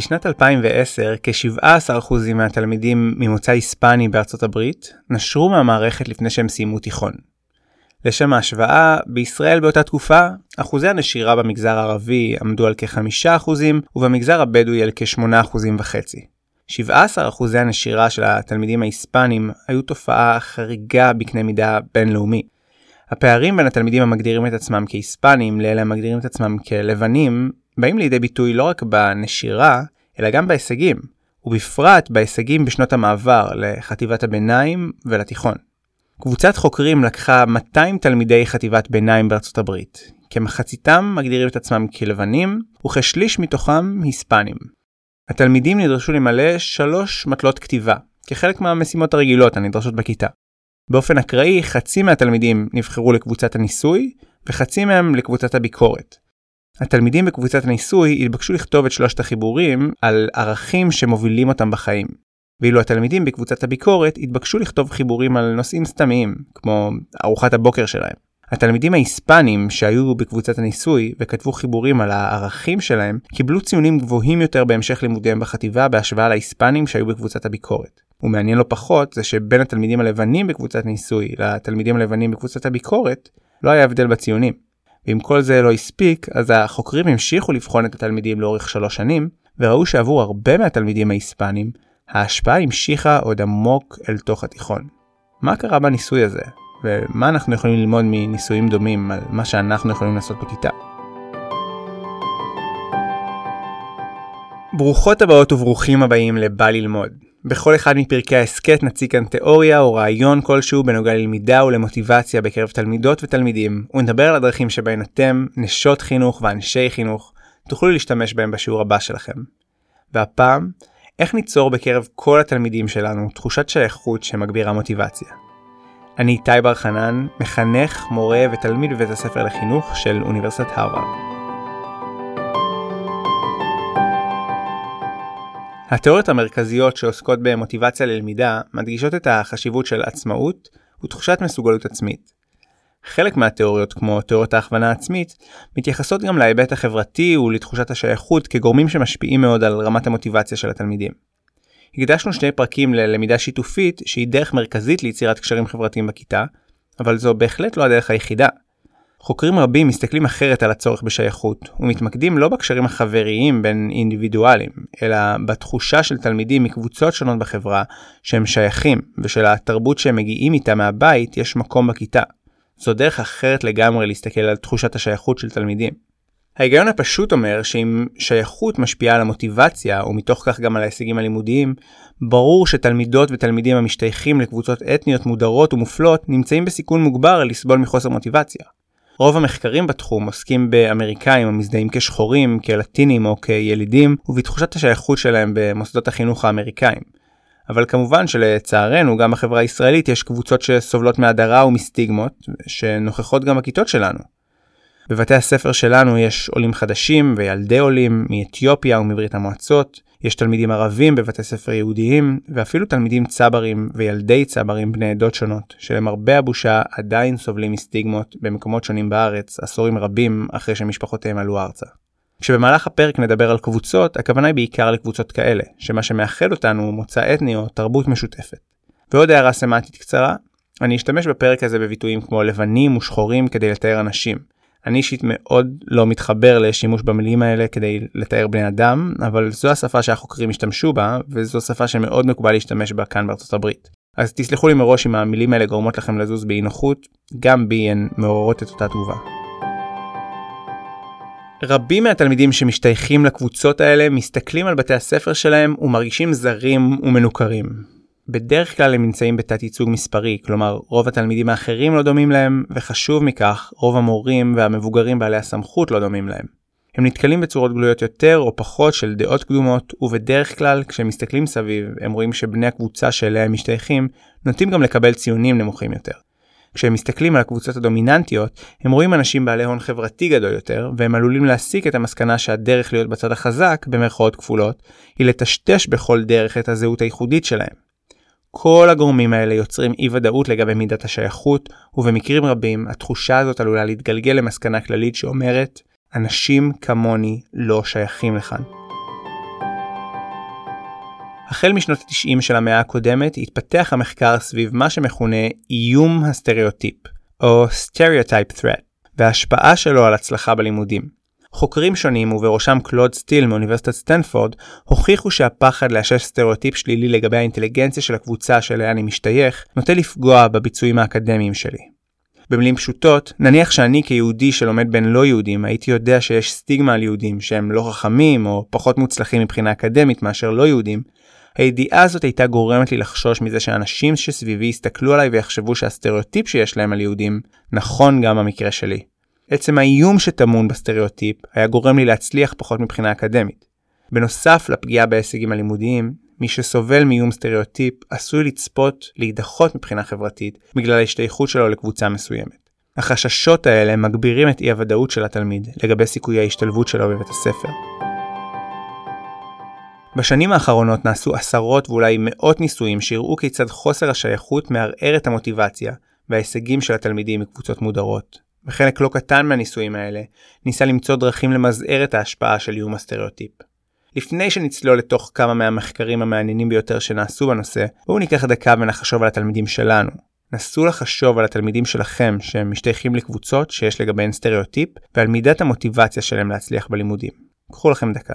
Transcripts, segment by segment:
בשנת 2010 כ-17% מהתלמידים ממוצא היספני בארצות הברית נשרו מהמערכת לפני שהם סיימו תיכון. לשם ההשוואה, בישראל באותה תקופה, אחוזי הנשירה במגזר הערבי עמדו על כ-5% ובמגזר הבדואי על כ-8.5%. 17% הנשירה של התלמידים ההיספנים היו תופעה חריגה בקנה מידה בינלאומי. הפערים בין התלמידים המגדירים את עצמם כהיספנים לאלה המגדירים את עצמם כלבנים באים לידי ביטוי לא רק בנשירה, אלא גם בהישגים, ובפרט בהישגים בשנות המעבר לחטיבת הביניים ולתיכון. קבוצת חוקרים לקחה 200 תלמידי חטיבת ביניים בארצות הברית. כמחציתם מגדירים את עצמם כלבנים, וכשליש מתוכם היספנים. התלמידים נדרשו למלא שלוש מטלות כתיבה, כחלק מהמשימות הרגילות הנדרשות בכיתה. באופן אקראי, חצי מהתלמידים נבחרו לקבוצת הניסוי, וחצי מהם לקבוצת הביקורת. התלמידים בקבוצת הניסוי התבקשו לכתוב את שלושת החיבורים על ערכים שמובילים אותם בחיים. ואילו התלמידים בקבוצת הביקורת התבקשו לכתוב חיבורים על נושאים סתמיים, כמו ארוחת הבוקר שלהם. התלמידים ההיספנים שהיו בקבוצת הניסוי וכתבו חיבורים על הערכים שלהם, קיבלו ציונים גבוהים יותר בהמשך לימודיהם בחטיבה בהשוואה להיספנים שהיו בקבוצת הביקורת. ומעניין לא פחות זה שבין התלמידים הלבנים בקבוצת ניסוי לתלמידים הלבנים בקבוצת הביקורת, לא היה הבדל בציונים. ואם כל זה לא הספיק, אז החוקרים המשיכו לבחון את התלמידים לאורך שלוש שנים, וראו שעבור הרבה מהתלמידים ההיספנים, ההשפעה המשיכה עוד עמוק אל תוך התיכון. מה קרה בניסוי הזה? ומה אנחנו יכולים ללמוד מניסויים דומים על מה שאנחנו יכולים לעשות בכיתה? ברוכות הבאות וברוכים הבאים ל"בא ללמוד". בכל אחד מפרקי ההסכת נציג כאן תיאוריה או רעיון כלשהו בנוגע ללמידה ולמוטיבציה בקרב תלמידות ותלמידים, ונדבר על הדרכים שבהן אתם, נשות חינוך ואנשי חינוך, תוכלו להשתמש בהם בשיעור הבא שלכם. והפעם, איך ניצור בקרב כל התלמידים שלנו תחושת שייכות שמגבירה מוטיבציה. אני איתי בר חנן, מחנך, מורה ותלמיד בבית הספר לחינוך של אוניברסיטת הרווארד. התיאוריות המרכזיות שעוסקות במוטיבציה ללמידה מדגישות את החשיבות של עצמאות ותחושת מסוגלות עצמית. חלק מהתיאוריות, כמו תיאוריות ההכוונה העצמית, מתייחסות גם להיבט החברתי ולתחושת השייכות כגורמים שמשפיעים מאוד על רמת המוטיבציה של התלמידים. הקדשנו שני פרקים ללמידה שיתופית שהיא דרך מרכזית ליצירת קשרים חברתיים בכיתה, אבל זו בהחלט לא הדרך היחידה. חוקרים רבים מסתכלים אחרת על הצורך בשייכות, ומתמקדים לא בקשרים החבריים בין אינדיבידואלים, אלא בתחושה של תלמידים מקבוצות שונות בחברה שהם שייכים, ושלתרבות שהם מגיעים איתה מהבית יש מקום בכיתה. זו דרך אחרת לגמרי להסתכל על תחושת השייכות של תלמידים. ההיגיון הפשוט אומר שאם שייכות משפיעה על המוטיבציה, ומתוך כך גם על ההישגים הלימודיים, ברור שתלמידות ותלמידים המשתייכים לקבוצות אתניות מודרות ומופלות נמצאים בסיכון מוגבר לסבול מחוסר מוטיבציה. רוב המחקרים בתחום עוסקים באמריקאים המזדהים כשחורים, כלטינים או כילידים, ובתחושת השייכות שלהם במוסדות החינוך האמריקאים. אבל כמובן שלצערנו גם בחברה הישראלית יש קבוצות שסובלות מהדרה ומסטיגמות, שנוכחות גם בכיתות שלנו. בבתי הספר שלנו יש עולים חדשים וילדי עולים מאתיופיה ומברית המועצות, יש תלמידים ערבים בבתי ספר יהודיים, ואפילו תלמידים צברים וילדי צברים בני עדות שונות, שלמרבה הבושה עדיין סובלים מסטיגמות במקומות שונים בארץ, עשורים רבים אחרי שמשפחותיהם עלו ארצה. כשבמהלך הפרק נדבר על קבוצות, הכוונה היא בעיקר לקבוצות כאלה, שמה שמאחד אותנו הוא מוצא אתני או תרבות משותפת. ועוד הערה סמנטית קצרה, אני אשתמש בפרק הזה בביטויים כמו לבנים ושחורים כדי לתאר אנשים, אני אישית מאוד לא מתחבר לשימוש במילים האלה כדי לתאר בני אדם, אבל זו השפה שהחוקרים השתמשו בה, וזו שפה שמאוד מקובל להשתמש בה כאן בארצות הברית. אז תסלחו לי מראש אם המילים האלה גורמות לכם לזוז באי נוחות, גם בי הן מעוררות את אותה תגובה. רבים מהתלמידים שמשתייכים לקבוצות האלה מסתכלים על בתי הספר שלהם ומרגישים זרים ומנוכרים. בדרך כלל הם נמצאים בתת ייצוג מספרי, כלומר רוב התלמידים האחרים לא דומים להם, וחשוב מכך, רוב המורים והמבוגרים בעלי הסמכות לא דומים להם. הם נתקלים בצורות גלויות יותר או פחות של דעות קדומות, ובדרך כלל כשהם מסתכלים סביב, הם רואים שבני הקבוצה שאליה הם משתייכים, נוטים גם לקבל ציונים נמוכים יותר. כשהם מסתכלים על הקבוצות הדומיננטיות, הם רואים אנשים בעלי הון חברתי גדול יותר, והם עלולים להסיק את המסקנה שהדרך להיות בצד החזק, במרכאות כפולות, היא לטשטש בכל דרך את הזהות הייחודית שלהם. כל הגורמים האלה יוצרים אי ודאות לגבי מידת השייכות, ובמקרים רבים התחושה הזאת עלולה להתגלגל למסקנה כללית שאומרת, אנשים כמוני לא שייכים לכאן. החל משנות ה-90 של המאה הקודמת התפתח המחקר סביב מה שמכונה איום הסטריאוטיפ, או Stereotype Threat, וההשפעה שלו על הצלחה בלימודים. חוקרים שונים, ובראשם קלוד סטיל מאוניברסיטת סטנפורד, הוכיחו שהפחד לאשש סטריאוטיפ שלילי לגבי האינטליגנציה של הקבוצה שאליה אני משתייך, נוטה לפגוע בביצועים האקדמיים שלי. במילים פשוטות, נניח שאני כיהודי שלומד בין לא יהודים הייתי יודע שיש סטיגמה על יהודים שהם לא חכמים או פחות מוצלחים מבחינה אקדמית מאשר לא יהודים, הידיעה הזאת הייתה גורמת לי לחשוש מזה שאנשים שסביבי יסתכלו עליי ויחשבו שהסטריאוטיפ שיש להם על יהודים נכון גם במקרה שלי. עצם האיום שטמון בסטריאוטיפ היה גורם לי להצליח פחות מבחינה אקדמית. בנוסף לפגיעה בהישגים הלימודיים, מי שסובל מאיום סטריאוטיפ עשוי לצפות להידחות מבחינה חברתית בגלל ההשתייכות שלו לקבוצה מסוימת. החששות האלה מגבירים את אי הוודאות של התלמיד לגבי סיכויי ההשתלבות שלו בבית הספר. בשנים האחרונות נעשו עשרות ואולי מאות ניסויים שהראו כיצד חוסר השייכות מערער את המוטיבציה וההישגים של התלמידים מקבוצות מודרות, וחלק לא קטן מהניסויים האלה ניסה למצוא דרכים למזער את ההשפעה של איום הסטריאוטיפ. לפני שנצלול לתוך כמה מהמחקרים המעניינים ביותר שנעשו בנושא, בואו ניקח דקה ונחשוב על התלמידים שלנו. נסו לחשוב על התלמידים שלכם שהם משתייכים לקבוצות שיש לגביהן סטריאוטיפ ועל מידת המוטיבציה שלהם להצליח בלימודים. קחו לכם דקה.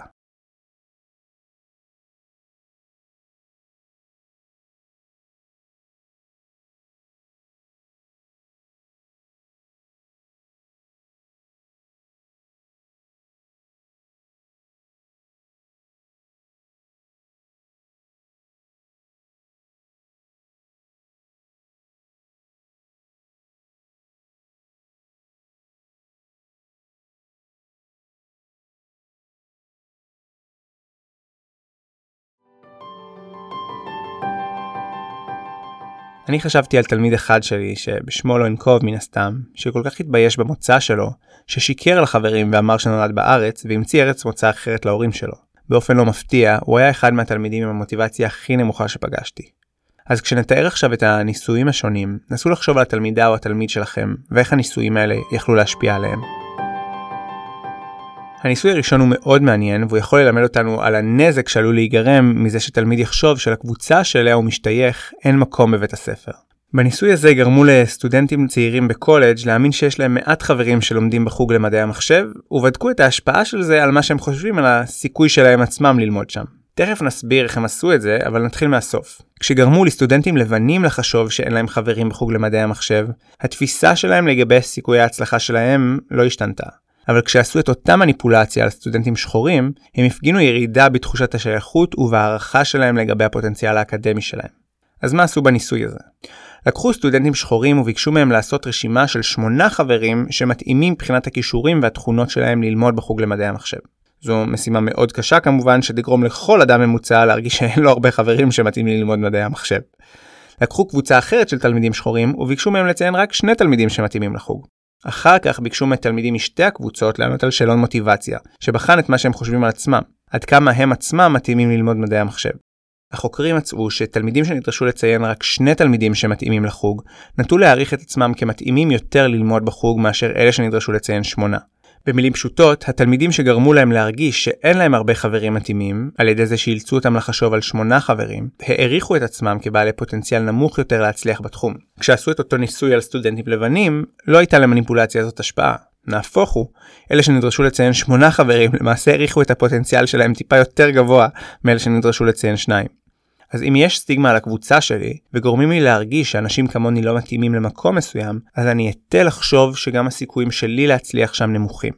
אני חשבתי על תלמיד אחד שלי שבשמו לא אנקוב מן הסתם, שכל כך התבייש במוצא שלו, ששיקר לחברים ואמר שנולד בארץ והמציא ארץ מוצא אחרת להורים שלו. באופן לא מפתיע, הוא היה אחד מהתלמידים עם המוטיבציה הכי נמוכה שפגשתי. אז כשנתאר עכשיו את הניסויים השונים, נסו לחשוב על התלמידה או התלמיד שלכם, ואיך הניסויים האלה יכלו להשפיע עליהם. הניסוי הראשון הוא מאוד מעניין והוא יכול ללמד אותנו על הנזק שעלול להיגרם מזה שתלמיד יחשוב שלקבוצה שאליה הוא משתייך אין מקום בבית הספר. בניסוי הזה גרמו לסטודנטים צעירים בקולג' להאמין שיש להם מעט חברים שלומדים בחוג למדעי המחשב, ובדקו את ההשפעה של זה על מה שהם חושבים על הסיכוי שלהם עצמם ללמוד שם. תכף נסביר איך הם עשו את זה, אבל נתחיל מהסוף. כשגרמו לסטודנטים לבנים לחשוב שאין להם חברים בחוג למדעי המחשב, התפיסה שלהם לגבי סיכויי ההצלחה שלהם לא השתנתה. אבל כשעשו את אותה מניפולציה על סטודנטים שחורים, הם הפגינו ירידה בתחושת השייכות ובהערכה שלהם לגבי הפוטנציאל האקדמי שלהם. אז מה עשו בניסוי הזה? לקחו סטודנטים שחורים וביקשו מהם לעשות רשימה של שמונה חברים שמתאימים מבחינת הכישורים והתכונות שלהם ללמוד בחוג למדעי המחשב. זו משימה מאוד קשה כמובן שתגרום לכל אדם ממוצע להרגיש שאין לו הרבה חברים שמתאימים ללמוד מדעי המחשב. לקחו קבוצה אחרת של תלמידים שחורים וביקשו מהם לציין רק שני תלמידים שמתאימים לחוג. אחר כך ביקשו מתלמידים משתי הקבוצות לענות על שאלון מוטיבציה, שבחן את מה שהם חושבים על עצמם, עד כמה הם עצמם מתאימים ללמוד מדעי המחשב. החוקרים מצאו שתלמידים שנדרשו לציין רק שני תלמידים שמתאימים לחוג, נטו להעריך את עצמם כמתאימים יותר ללמוד בחוג מאשר אלה שנדרשו לציין שמונה. במילים פשוטות, התלמידים שגרמו להם להרגיש שאין להם הרבה חברים מתאימים, על ידי זה שאילצו אותם לחשוב על שמונה חברים, העריכו את עצמם כבעלי פוטנציאל נמוך יותר להצליח בתחום. כשעשו את אותו ניסוי על סטודנטים לבנים, לא הייתה למניפולציה הזאת השפעה. נהפוך הוא, אלה שנדרשו לציין שמונה חברים למעשה העריכו את הפוטנציאל שלהם טיפה יותר גבוה מאלה שנדרשו לציין שניים. אז אם יש סטיגמה על הקבוצה שלי, וגורמים לי להרגיש שאנשים כמוני לא מתאימים למקום מסוים, אז אני אטה לחשוב שגם הסיכויים שלי להצליח שם נמוכים.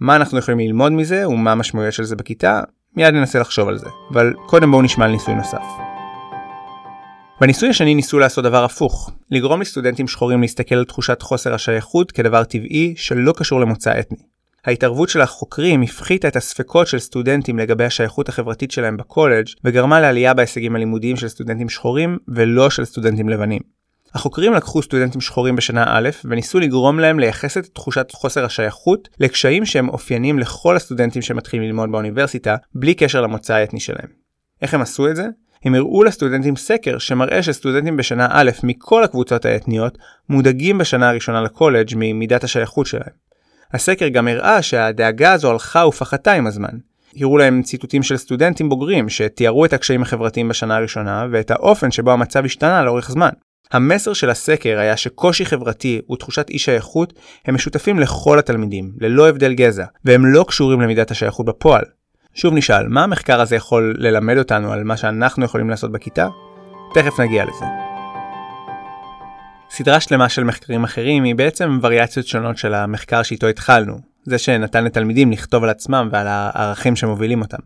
מה אנחנו יכולים ללמוד מזה ומה המשמעויות של זה בכיתה? מיד ננסה לחשוב על זה, אבל קודם בואו נשמע על ניסוי נוסף. בניסוי השני ניסו לעשות דבר הפוך, לגרום לסטודנטים שחורים להסתכל על תחושת חוסר השייכות כדבר טבעי שלא קשור למוצא אתני. ההתערבות של החוקרים הפחיתה את הספקות של סטודנטים לגבי השייכות החברתית שלהם בקולג' וגרמה לעלייה בהישגים הלימודיים של סטודנטים שחורים ולא של סטודנטים לבנים. החוקרים לקחו סטודנטים שחורים בשנה א' וניסו לגרום להם לייחס את תחושת חוסר השייכות לקשיים שהם אופיינים לכל הסטודנטים שמתחילים ללמוד באוניברסיטה בלי קשר למוצא האתני שלהם. איך הם עשו את זה? הם הראו לסטודנטים סקר שמראה שסטודנטים בשנה א' מכל הקבוצות האתניות מודאגים בשנה הראשונה לקולג' ממידת השייכות שלהם. הסקר גם הראה שהדאגה הזו הלכה ופחתה עם הזמן. הראו להם ציטוטים של סטודנטים בוגרים שתיארו את הקשיים החברתיים בשנה הראשונה ואת האופן שבו המצב השתנה לאורך זמן. המסר של הסקר היה שקושי חברתי ותחושת אי שייכות הם משותפים לכל התלמידים, ללא הבדל גזע, והם לא קשורים למידת השייכות בפועל. שוב נשאל, מה המחקר הזה יכול ללמד אותנו על מה שאנחנו יכולים לעשות בכיתה? תכף נגיע לזה. סדרה שלמה של מחקרים אחרים היא בעצם וריאציות שונות של המחקר שאיתו התחלנו, זה שנתן לתלמידים לכתוב על עצמם ועל הערכים שמובילים אותם.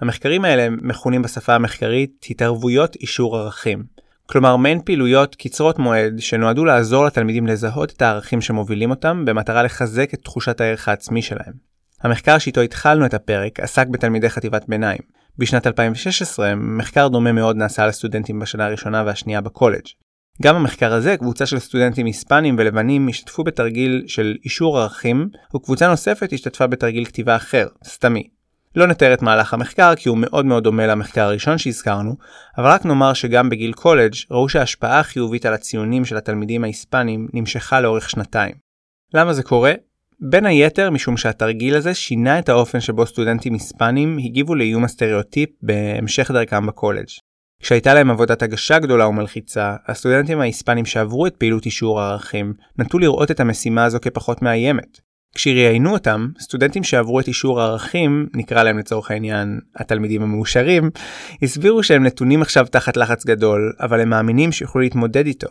המחקרים האלה מכונים בשפה המחקרית התערבויות אישור ערכים. כלומר מעין פעילויות קצרות מועד שנועדו לעזור לתלמידים לזהות את הערכים שמובילים אותם במטרה לחזק את תחושת הערך העצמי שלהם. המחקר שאיתו התחלנו את הפרק עסק בתלמידי חטיבת ביניים. בשנת 2016 מחקר דומה מאוד נעשה לסטודנטים בשנה הראשונה והשנייה בקולג'. גם במחקר הזה קבוצה של סטודנטים היספנים ולבנים השתתפו בתרגיל של אישור ערכים, וקבוצה נוספת השתתפה בתרגיל כתיבה אחר, סתמי. לא נתאר את מהלך המחקר כי הוא מאוד מאוד דומה למחקר הראשון שהזכרנו, אבל רק נאמר שגם בגיל קולג' ראו שההשפעה החיובית על הציונים של התלמידים ההיספנים נמשכה לאורך שנתיים. למה זה קורה? בין היתר משום שהתרגיל הזה שינה את האופן שבו סטודנטים היספנים הגיבו לאיום הסטריאוטיפ בהמשך דרכם בקולג'. כשהייתה להם עבודת הגשה גדולה ומלחיצה, הסטודנטים ההיספנים שעברו את פעילות אישור הערכים נטו לראות את המשימה הזו כפחות מאיימת. כשראיינו אותם, סטודנטים שעברו את אישור הערכים, נקרא להם לצורך העניין התלמידים המאושרים, הסבירו שהם נתונים עכשיו תחת לחץ גדול, אבל הם מאמינים שיוכלו להתמודד איתו.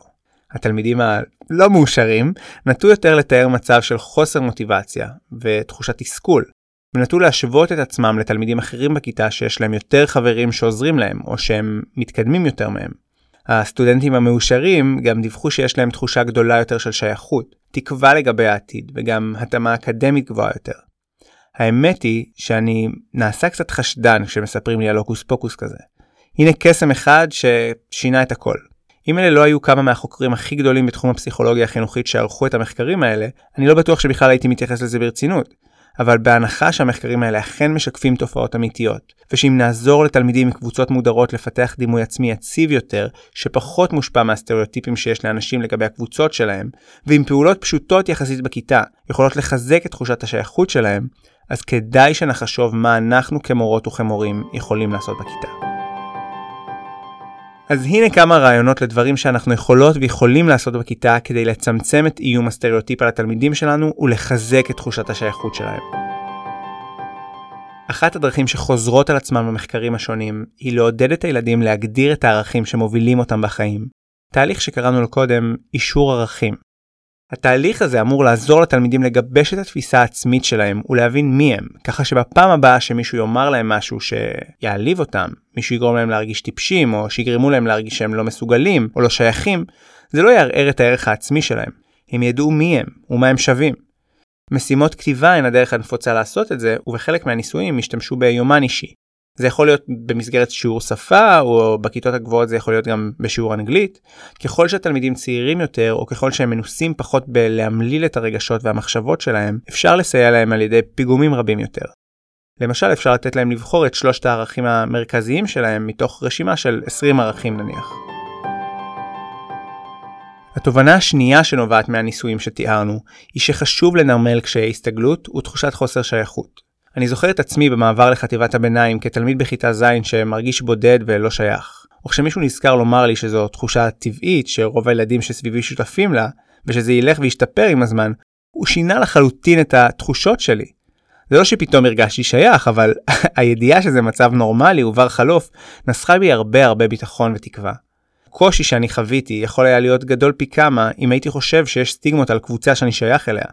התלמידים הלא מאושרים נטו יותר לתאר מצב של חוסר מוטיבציה ותחושת תסכול, ונטו להשוות את עצמם לתלמידים אחרים בכיתה שיש להם יותר חברים שעוזרים להם, או שהם מתקדמים יותר מהם. הסטודנטים המאושרים גם דיווחו שיש להם תחושה גדולה יותר של שייכות, תקווה לגבי העתיד, וגם התאמה אקדמית גבוהה יותר. האמת היא שאני נעשה קצת חשדן כשמספרים לי על הוקוס פוקוס כזה. הנה קסם אחד ששינה את הכל. אם אלה לא היו כמה מהחוקרים הכי גדולים בתחום הפסיכולוגיה החינוכית שערכו את המחקרים האלה, אני לא בטוח שבכלל הייתי מתייחס לזה ברצינות. אבל בהנחה שהמחקרים האלה אכן משקפים תופעות אמיתיות, ושאם נעזור לתלמידים מקבוצות מודרות לפתח דימוי עצמי יציב יותר, שפחות מושפע מהסטריאוטיפים שיש לאנשים לגבי הקבוצות שלהם, ועם פעולות פשוטות יחסית בכיתה יכולות לחזק את תחושת השייכות שלהם, אז כדאי שנחשוב מה אנחנו כמורות וכמורים יכולים לעשות בכיתה. אז הנה כמה רעיונות לדברים שאנחנו יכולות ויכולים לעשות בכיתה כדי לצמצם את איום הסטריאוטיפ על התלמידים שלנו ולחזק את תחושת השייכות שלהם. אחת הדרכים שחוזרות על עצמם במחקרים השונים היא לעודד את הילדים להגדיר את הערכים שמובילים אותם בחיים. תהליך שקראנו לו קודם אישור ערכים. התהליך הזה אמור לעזור לתלמידים לגבש את התפיסה העצמית שלהם ולהבין מי הם, ככה שבפעם הבאה שמישהו יאמר להם משהו שיעליב אותם, מישהו יגרום להם להרגיש טיפשים, או שיגרמו להם להרגיש שהם לא מסוגלים, או לא שייכים, זה לא יערער את הערך העצמי שלהם. הם ידעו מי הם, ומה הם שווים. משימות כתיבה הן הדרך הנפוצה לעשות את זה, ובחלק מהניסויים השתמשו ביומן אישי, זה יכול להיות במסגרת שיעור שפה או בכיתות הגבוהות זה יכול להיות גם בשיעור אנגלית. ככל שהתלמידים צעירים יותר או ככל שהם מנוסים פחות בלהמליל את הרגשות והמחשבות שלהם, אפשר לסייע להם על ידי פיגומים רבים יותר. למשל אפשר לתת להם לבחור את שלושת הערכים המרכזיים שלהם מתוך רשימה של 20 ערכים נניח. התובנה השנייה שנובעת מהניסויים שתיארנו היא שחשוב לנרמל קשיי הסתגלות ותחושת חוסר שייכות. אני זוכר את עצמי במעבר לחטיבת הביניים כתלמיד בכיתה ז' שמרגיש בודד ולא שייך. וכשמישהו נזכר לומר לי שזו תחושה טבעית שרוב הילדים שסביבי שותפים לה, ושזה ילך וישתפר עם הזמן, הוא שינה לחלוטין את התחושות שלי. זה לא שפתאום הרגשתי שייך, אבל הידיעה שזה מצב נורמלי ובר חלוף, נסחה בי הרבה הרבה ביטחון ותקווה. הקושי שאני חוויתי יכול היה להיות גדול פי כמה אם הייתי חושב שיש סטיגמות על קבוצה שאני שייך אליה.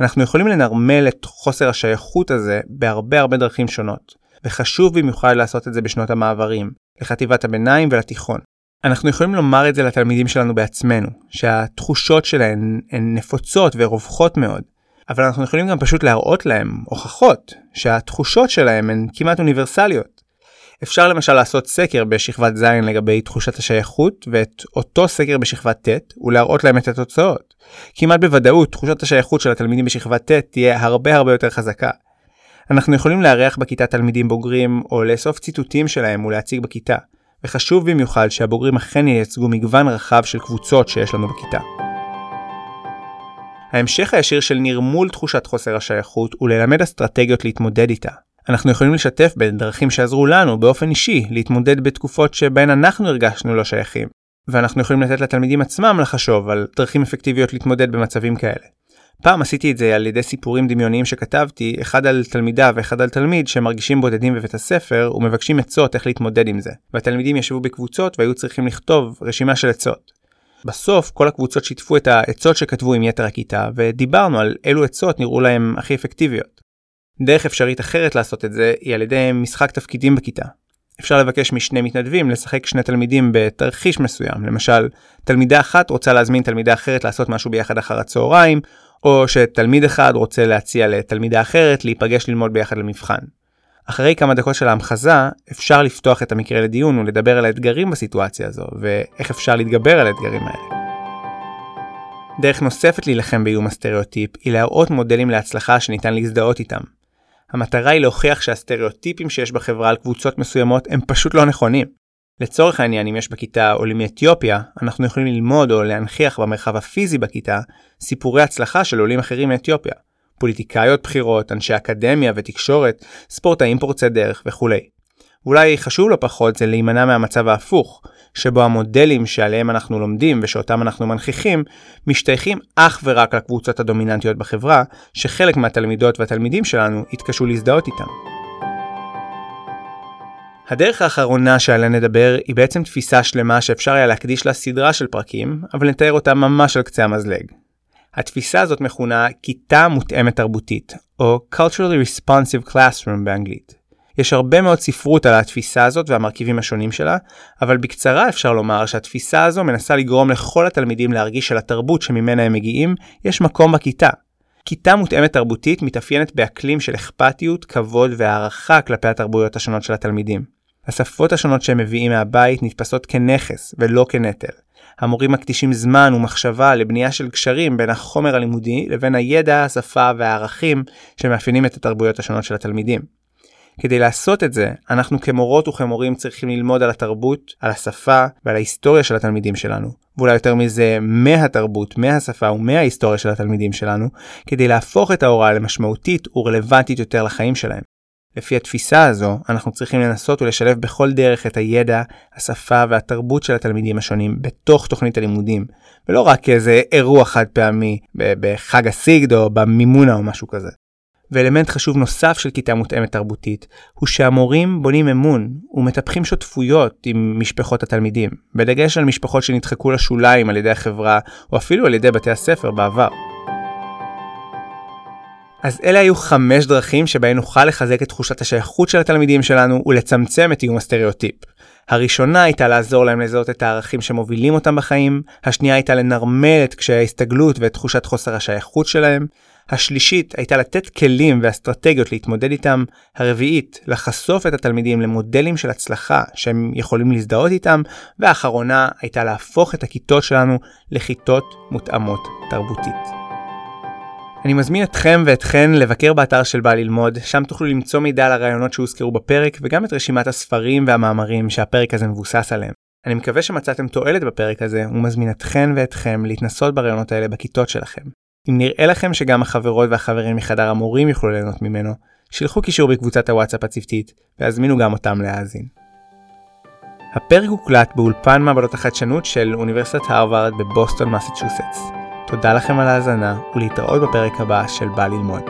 אנחנו יכולים לנרמל את חוסר השייכות הזה בהרבה הרבה דרכים שונות, וחשוב במיוחד לעשות את זה בשנות המעברים, לחטיבת הביניים ולתיכון. אנחנו יכולים לומר את זה לתלמידים שלנו בעצמנו, שהתחושות שלהם הן נפוצות ורווחות מאוד, אבל אנחנו יכולים גם פשוט להראות להם הוכחות שהתחושות שלהם הן כמעט אוניברסליות. אפשר למשל לעשות סקר בשכבת ז' לגבי תחושת השייכות ואת אותו סקר בשכבת ט' ולהראות להם את התוצאות. כמעט בוודאות תחושת השייכות של התלמידים בשכבת ט' תהיה הרבה הרבה יותר חזקה. אנחנו יכולים לארח בכיתה תלמידים בוגרים או לאסוף ציטוטים שלהם ולהציג בכיתה, וחשוב במיוחד שהבוגרים אכן ייצגו מגוון רחב של קבוצות שיש לנו בכיתה. ההמשך הישיר של נרמול תחושת חוסר השייכות הוא ללמד אסטרטגיות להתמודד איתה. אנחנו יכולים לשתף בדרכים שעזרו לנו באופן אישי להתמודד בתקופות שבהן אנחנו הרגשנו לא שייכים, ואנחנו יכולים לתת לתלמידים עצמם לחשוב על דרכים אפקטיביות להתמודד במצבים כאלה. פעם עשיתי את זה על ידי סיפורים דמיוניים שכתבתי, אחד על תלמידה ואחד על תלמיד שמרגישים בודדים בבית הספר ומבקשים עצות איך להתמודד עם זה. והתלמידים ישבו בקבוצות והיו צריכים לכתוב רשימה של עצות. בסוף כל הקבוצות שיתפו את העצות שכתבו עם יתר הכיתה ודיברנו על אילו עצות נראו להם הכי אפקטיביות. דרך אפשרית אחרת לעשות את זה היא על ידי משחק תפקידים בכיתה. אפשר לבקש משני מתנדבים לשחק שני תלמידים בתרחיש מסוים, למשל תלמידה אחת רוצה להזמין תלמידה אחרת לעשות משהו ביחד אחר הצהריים, או שתלמיד אחד רוצה להציע לתלמידה אחרת להיפגש ללמוד ביחד למבחן. אחרי כמה דקות של ההמחזה, אפשר לפתוח את המקרה לדיון ולדבר על האתגרים בסיטואציה הזו, ואיך אפשר להתגבר על האתגרים האלה. דרך נוספת להילחם באיום הסטריאוטיפ היא להראות מודלים להצלחה שניתן להזדהות איתם. המטרה היא להוכיח שהסטריאוטיפים שיש בחברה על קבוצות מסוימות הם פשוט לא נכונים. לצורך העניין אם יש בכיתה עולים מאתיופיה, אנחנו יכולים ללמוד או להנכיח במרחב הפיזי בכיתה סיפורי הצלחה של עולים אחרים מאתיופיה. פוליטיקאיות בכירות, אנשי אקדמיה ותקשורת, ספורטאים פורצי דרך וכולי. ואולי חשוב לא פחות זה להימנע מהמצב ההפוך, שבו המודלים שעליהם אנחנו לומדים ושאותם אנחנו מנכיחים, משתייכים אך ורק לקבוצות הדומיננטיות בחברה, שחלק מהתלמידות והתלמידים שלנו יתקשו להזדהות איתם. הדרך האחרונה שעליה נדבר היא בעצם תפיסה שלמה שאפשר היה להקדיש לה סדרה של פרקים, אבל נתאר אותה ממש על קצה המזלג. התפיסה הזאת מכונה כיתה מותאמת תרבותית, או culturally responsive classroom באנגלית. יש הרבה מאוד ספרות על התפיסה הזאת והמרכיבים השונים שלה, אבל בקצרה אפשר לומר שהתפיסה הזו מנסה לגרום לכל התלמידים להרגיש שלתרבות שממנה הם מגיעים, יש מקום בכיתה. כיתה מותאמת תרבותית מתאפיינת באקלים של אכפתיות, כבוד והערכה כלפי התרבויות השונות של התלמידים. השפות השונות שהם מביאים מהבית נתפסות כנכס ולא כנטל. המורים מקדישים זמן ומחשבה לבנייה של קשרים בין החומר הלימודי לבין הידע, השפה והערכים שמאפיינים את התרבויות השונות של התלמידים. כדי לעשות את זה, אנחנו כמורות וכמורים צריכים ללמוד על התרבות, על השפה ועל ההיסטוריה של התלמידים שלנו. ואולי יותר מזה, מהתרבות, מהשפה ומההיסטוריה של התלמידים שלנו, כדי להפוך את ההוראה למשמעותית ורלוונטית יותר לחיים שלהם. לפי התפיסה הזו, אנחנו צריכים לנסות ולשלב בכל דרך את הידע, השפה והתרבות של התלמידים השונים בתוך תוכנית הלימודים, ולא רק כאיזה אירוע חד פעמי בחג הסיגד או במימונה או משהו כזה. ואלמנט חשוב נוסף של כיתה מותאמת תרבותית, הוא שהמורים בונים אמון ומטפחים שותפויות עם משפחות התלמידים, בדגש על משפחות שנדחקו לשוליים על ידי החברה, או אפילו על ידי בתי הספר בעבר. אז אלה היו חמש דרכים שבהן נוכל לחזק את תחושת השייכות של התלמידים שלנו ולצמצם את איום הסטריאוטיפ. הראשונה הייתה לעזור להם לזהות את הערכים שמובילים אותם בחיים, השנייה הייתה לנרמל את קשיי ההסתגלות ואת תחושת חוסר השייכות שלהם, השלישית הייתה לתת כלים ואסטרטגיות להתמודד איתם, הרביעית לחשוף את התלמידים למודלים של הצלחה שהם יכולים להזדהות איתם, והאחרונה הייתה להפוך את הכיתות שלנו לכיתות מותאמות תרבותית. אני מזמין אתכם ואתכן לבקר באתר של בא ללמוד, שם תוכלו למצוא מידע על הרעיונות שהוזכרו בפרק וגם את רשימת הספרים והמאמרים שהפרק הזה מבוסס עליהם. אני מקווה שמצאתם תועלת בפרק הזה ומזמין אתכן ואתכם להתנסות ברעיונות האלה בכיתות שלכם. אם נראה לכם שגם החברות והחברים מחדר המורים יוכלו ליהנות ממנו, שילחו קישור בקבוצת הוואטסאפ הצוותית והזמינו גם אותם להאזין. הפרק הוקלט באולפן מעבדות החדשנות של אוניברסיטת הרווארד בבוסטון מסצ'וסטס. תודה לכם על ההאזנה ולהתראות בפרק הבא של בא ללמוד.